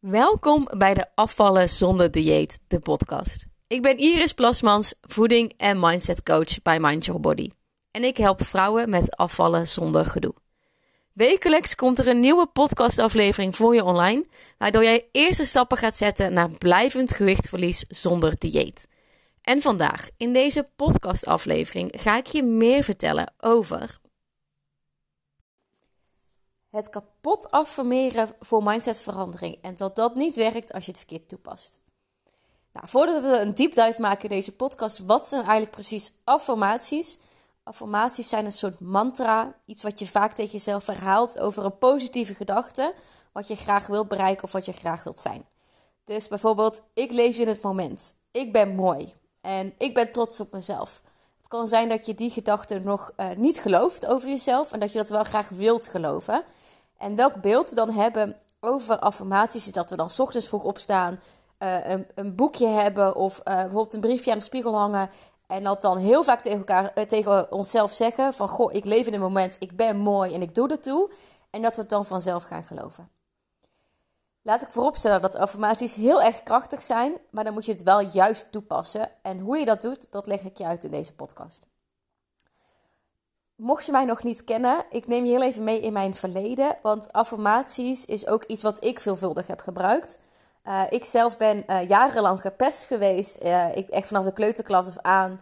Welkom bij de Afvallen zonder dieet, de podcast. Ik ben Iris Plasmans, voeding- en mindset coach bij Mind Your Body. En ik help vrouwen met afvallen zonder gedoe. Wekelijks komt er een nieuwe podcastaflevering voor je online, waardoor jij eerste stappen gaat zetten naar blijvend gewichtverlies zonder dieet. En vandaag, in deze podcastaflevering, ga ik je meer vertellen over het kapot affirmeren voor mindsetverandering. En dat dat niet werkt als je het verkeerd toepast. Nou, voordat we een deep dive maken in deze podcast, wat zijn eigenlijk precies affirmaties? Affirmaties zijn een soort mantra, iets wat je vaak tegen jezelf verhaalt over een positieve gedachte, wat je graag wilt bereiken of wat je graag wilt zijn. Dus bijvoorbeeld, ik leef in het moment. Ik ben mooi en ik ben trots op mezelf. Het kan zijn dat je die gedachte nog uh, niet gelooft over jezelf en dat je dat wel graag wilt geloven. En welk beeld we dan hebben over affirmaties is dat we dan ochtends vroeg opstaan, uh, een, een, boekje hebben of uh, bijvoorbeeld een briefje aan de spiegel hangen. En dat dan heel vaak tegen, elkaar, uh, tegen onszelf zeggen van goh, ik leef in het moment, ik ben mooi en ik doe er toe. En dat we het dan vanzelf gaan geloven. Laat ik vooropstellen dat affirmaties heel erg krachtig zijn, maar dan moet je het wel juist toepassen. En hoe je dat doet, dat leg ik je uit in deze podcast. Mocht je mij nog niet kennen, ik neem je heel even mee in mijn verleden. Want affirmaties is ook iets wat ik veelvuldig heb gebruikt. Uh, ik zelf ben uh, jarenlang gepest geweest. Uh, ik, echt vanaf de kleuterklas af aan.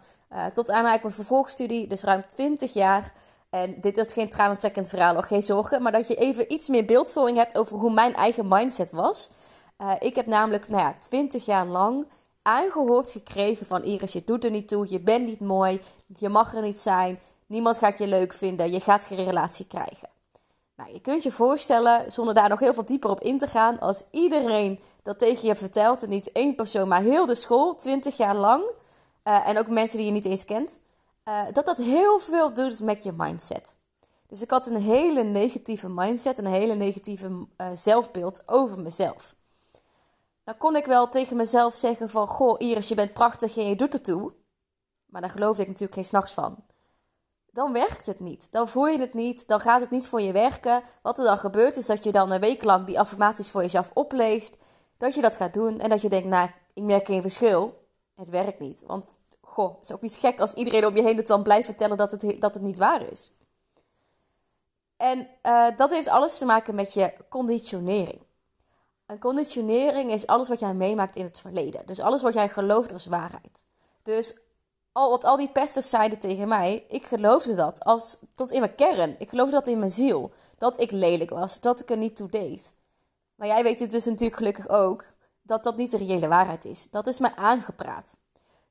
tot aan eigenlijk mijn vervolgstudie, dus ruim 20 jaar. En dit is geen tranentrekkend verhaal, nog geen zorgen. Maar dat je even iets meer beeldvorming hebt over hoe mijn eigen mindset was. ik heb namelijk, nou ja, 20 jaar lang aangehoord gekregen van Iris, je doet er niet toe, je bent niet mooi, je mag er niet zijn. Niemand gaat je leuk vinden. Je gaat geen relatie krijgen. Nou, je kunt je voorstellen, zonder daar nog heel veel dieper op in te gaan, als iedereen dat tegen je vertelt, en niet één persoon, maar heel de school, 20 jaar lang, uh, en ook mensen die je niet eens kent, uh, dat dat heel veel doet met je mindset. Dus ik had een hele negatieve mindset, een hele negatieve uh, zelfbeeld over mezelf. Dan kon ik wel tegen mezelf zeggen van, goh Iris, je bent prachtig en je doet het toe. Maar daar geloofde ik natuurlijk geen s'nachts van dan werkt het niet. Dan voel je het niet, dan gaat het niet voor je werken. Wat er dan gebeurt is dat je dan een week lang die affirmaties voor jezelf opleest. Dat je dat gaat doen en dat je denkt, nou, ik merk geen verschil. Het werkt niet. Want, goh, het is ook niet gek als iedereen om je heen het dan blijft vertellen dat het, dat het niet waar is. En uh, dat heeft alles te maken met je conditionering. Een conditionering is alles wat jij meemaakt in het verleden. Dus alles wat jij gelooft als waarheid. Dus al wat al die pesters zeiden tegen mij, ik geloofde dat als tot in mijn kern. Ik geloofde dat in mijn ziel. Dat ik lelijk was, dat ik er niet toe deed. Maar jij weet het dus natuurlijk gelukkig ook, dat dat niet de reële waarheid is. Dat is mij aangepraat.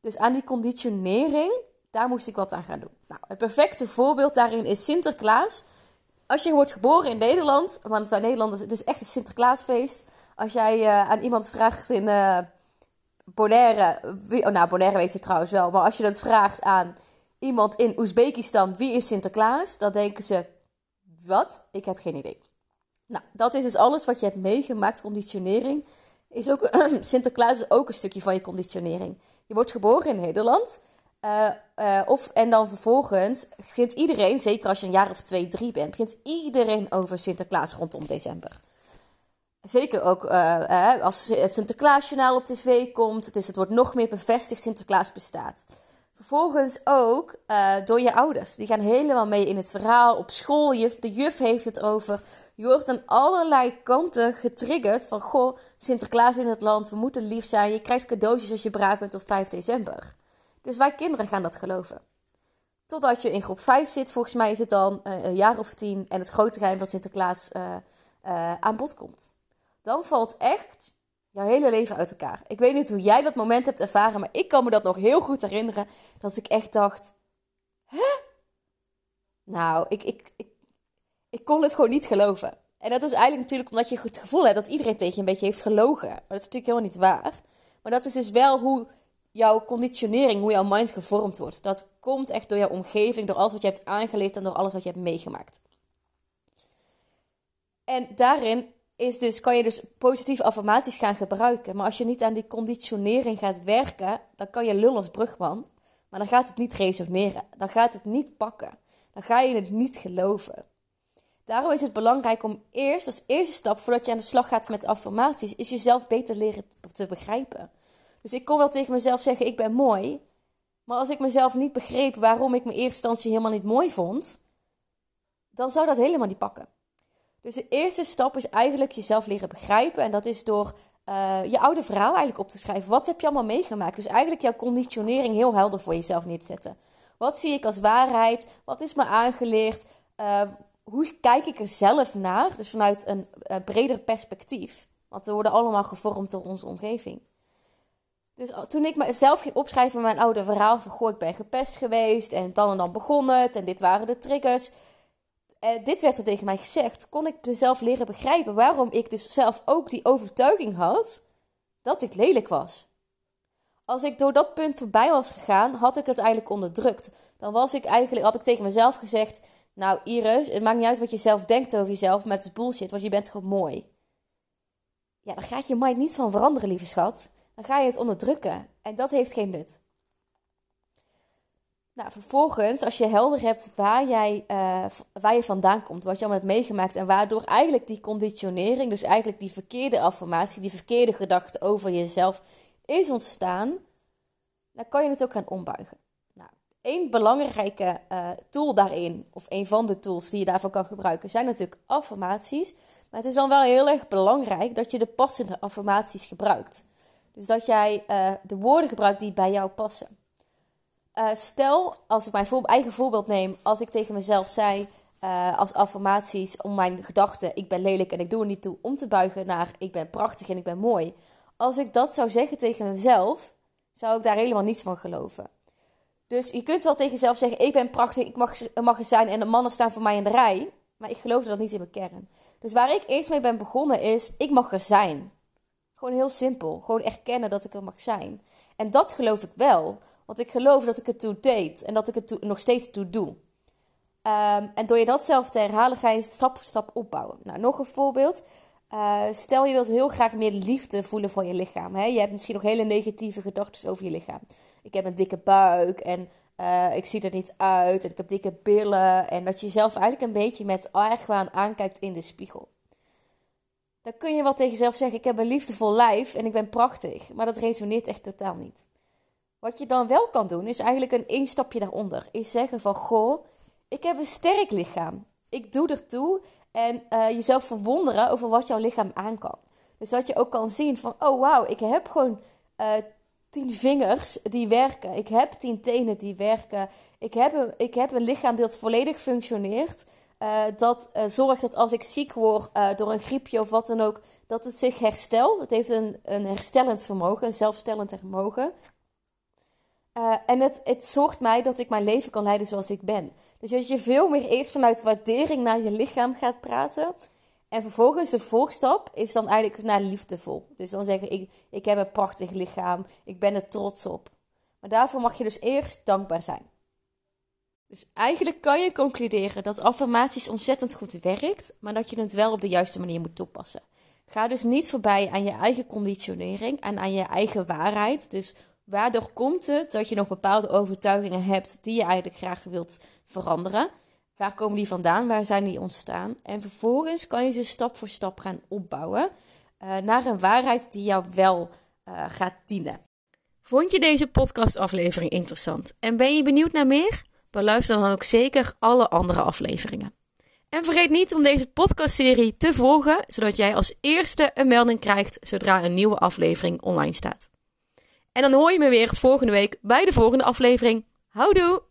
Dus aan die conditionering, daar moest ik wat aan gaan doen. Nou, het perfecte voorbeeld daarin is Sinterklaas. Als je wordt geboren in Nederland, want wij Nederlanders, het is echt een Sinterklaasfeest. Als jij uh, aan iemand vraagt in... Uh, Bonaire, oh nou Bonaire weet ze trouwens wel, maar als je dat vraagt aan iemand in Oezbekistan, wie is Sinterklaas? Dan denken ze, wat? Ik heb geen idee. Nou, dat is dus alles wat je hebt meegemaakt, conditionering. Is ook, Sinterklaas is ook een stukje van je conditionering. Je wordt geboren in Nederland. Uh, uh, of, en dan vervolgens begint iedereen, zeker als je een jaar of twee, drie bent, begint iedereen over Sinterklaas rondom december. Zeker ook uh, als het Sinterklaasjournaal op tv komt. Dus het wordt nog meer bevestigd Sinterklaas bestaat. Vervolgens ook door je ouders. Die gaan helemaal mee in het verhaal. Op school, juf, de juf heeft het over. Je wordt aan allerlei kanten getriggerd. Van, goh, Sinterklaas in het land. We moeten lief zijn. Je krijgt cadeautjes als je braaf bent op 5 december. Dus wij kinderen gaan dat geloven. Totdat je in groep 5 zit. Volgens mij is het dan een jaar of tien. En het grote geheim van Sinterklaas aan bod komt dan valt echt jouw hele leven uit elkaar. Ik weet niet hoe jij dat moment hebt ervaren, maar ik kan me dat nog heel goed herinneren. Dat ik echt dacht: hè? Nou, ik, ik, ik, ik kon het gewoon niet geloven. En dat is eigenlijk natuurlijk omdat je het gevoel hebt dat iedereen tegen je een beetje heeft gelogen. Maar dat is natuurlijk helemaal niet waar. Maar dat is dus wel hoe jouw conditionering, hoe jouw mind gevormd wordt. Dat komt echt door jouw omgeving, door alles wat je hebt aangeleerd en door alles wat je hebt meegemaakt. En daarin is dus, kan je dus positieve affirmaties gaan gebruiken. Maar als je niet aan die conditionering gaat werken, dan kan je lullen als brugman. Maar dan gaat het niet resoneren. Dan gaat het niet pakken. Dan ga je het niet geloven. Daarom is het belangrijk om eerst, als eerste stap, voordat je aan de slag gaat met affirmaties, is jezelf beter leren te begrijpen. Dus ik kon wel tegen mezelf zeggen, ik ben mooi. Maar als ik mezelf niet begreep waarom ik me eerste instantie helemaal niet mooi vond, dan zou dat helemaal niet pakken. Dus de eerste stap is eigenlijk jezelf leren begrijpen. En dat is door uh, je oude verhaal eigenlijk op te schrijven. Wat heb je allemaal meegemaakt? Dus eigenlijk jouw conditionering heel helder voor jezelf neerzetten. Wat zie ik als waarheid? Wat is me aangeleerd? Uh, hoe kijk ik er zelf naar? Dus vanuit een, een breder perspectief. Want we worden allemaal gevormd door onze omgeving. Dus toen ik mezelf ging opschrijven mijn oude verhaal van goh, ik ben gepest geweest en dan en dan begon het en dit waren de triggers. Eh, dit werd er tegen mij gezegd, kon ik mezelf leren begrijpen waarom ik dus zelf ook die overtuiging had dat ik lelijk was. Als ik door dat punt voorbij was gegaan, had ik het eigenlijk onderdrukt. Dan was ik eigenlijk, had ik tegen mezelf gezegd, nou Iris, het maakt niet uit wat je zelf denkt over jezelf, maar het is bullshit, want je bent gewoon mooi. Ja, dan gaat je mind niet van veranderen, lieve schat dan ga je het onderdrukken. En dat heeft geen nut. Nou, vervolgens, als je helder hebt waar, jij, uh, waar je vandaan komt, wat je allemaal hebt meegemaakt en waardoor eigenlijk die conditionering, dus eigenlijk die verkeerde affirmatie, die verkeerde gedachte over jezelf is ontstaan, dan kan je het ook gaan ombuigen. Nou, belangrijke uh, tool daarin, of een van de tools die je daarvoor kan gebruiken, zijn natuurlijk affirmaties. Maar het is dan wel heel erg belangrijk dat je de passende affirmaties gebruikt. Dus dat jij uh, de woorden gebruikt die bij jou passen. Uh, stel, als ik mijn eigen voorbeeld neem, als ik tegen mezelf zei uh, als affirmaties om mijn gedachten: ik ben lelijk en ik doe er niet toe, om te buigen naar ik ben prachtig en ik ben mooi. Als ik dat zou zeggen tegen mezelf, zou ik daar helemaal niets van geloven. Dus je kunt wel tegen jezelf zeggen: ik ben prachtig, ik mag, mag er zijn en de mannen staan voor mij in de rij. Maar ik geloofde dat niet in mijn kern. Dus waar ik eerst mee ben begonnen is: ik mag er zijn. Gewoon heel simpel. Gewoon erkennen dat ik er mag zijn. En dat geloof ik wel. Want ik geloof dat ik het toe deed. En dat ik het nog steeds toe doe. Ehm, en door je dat zelf te herhalen, ga je stap voor stap opbouwen. Nou, nog een voorbeeld. Uh, stel je wilt heel graag meer liefde voelen voor je lichaam. Hè? Je hebt misschien nog hele negatieve gedachten over je lichaam. Ik heb een dikke buik en uh, ik zie er niet uit en ik heb dikke billen. En dat je jezelf eigenlijk een beetje met argwaan aankijkt in de spiegel dan kun je wel tegen jezelf zeggen: Ik heb een liefdevol lijf en ik ben prachtig. Maar dat resoneert echt totaal niet. Wat je dan wel kan doen, is eigenlijk een één stapje daaronder. Is zeggen van, goh, ik heb een sterk lichaam. Ik doe ertoe. En uh, jezelf verwonderen over wat jouw lichaam aan kan. Dus dat je ook kan zien van, oh wauw, ik heb gewoon uh, tien vingers die werken. Ik heb tien tenen die werken. Ik heb een, ik heb een lichaam dat volledig functioneert. Uh, dat zorgt dat als ik ziek word door een griepje of wat dan ook, dat het zich herstelt. Het heeft een, een herstellend vermogen, een zelfstellend vermogen. En het, het zorgt mij dat ik mijn leven kan leiden zoals ik ben. Dus dat je veel meer eerst vanuit waardering naar je lichaam gaat praten. En vervolgens de volgstap is dan eigenlijk naar liefdevol. Dus dan zeggen ik, ik heb een prachtig lichaam, ik ben er trots op. Maar daarvoor mag je dus eerst dankbaar zijn. Dus eigenlijk kan je concluderen dat affirmaties ontzettend goed werkt, maar dat je het wel op de juiste manier moet toepassen. Ga dus niet voorbij aan je eigen conditionering en aan je eigen waarheid. Dus waardoor komt het dat je nog bepaalde overtuigingen hebt die je eigenlijk graag wilt veranderen? Waar komen die vandaan? Waar zijn die ontstaan? En vervolgens kan je ze stap voor stap gaan opbouwen uh, naar een waarheid die jou wel uh, gaat dienen. Vond je deze podcastaflevering interessant en ben je benieuwd naar meer? beluister dan ook zeker alle andere afleveringen. En vergeet niet om deze podcastserie te volgen, zodat jij als eerste een melding krijgt zodra een nieuwe aflevering online staat. En dan hoor je me weer volgende week bij de volgende aflevering. Houdoe!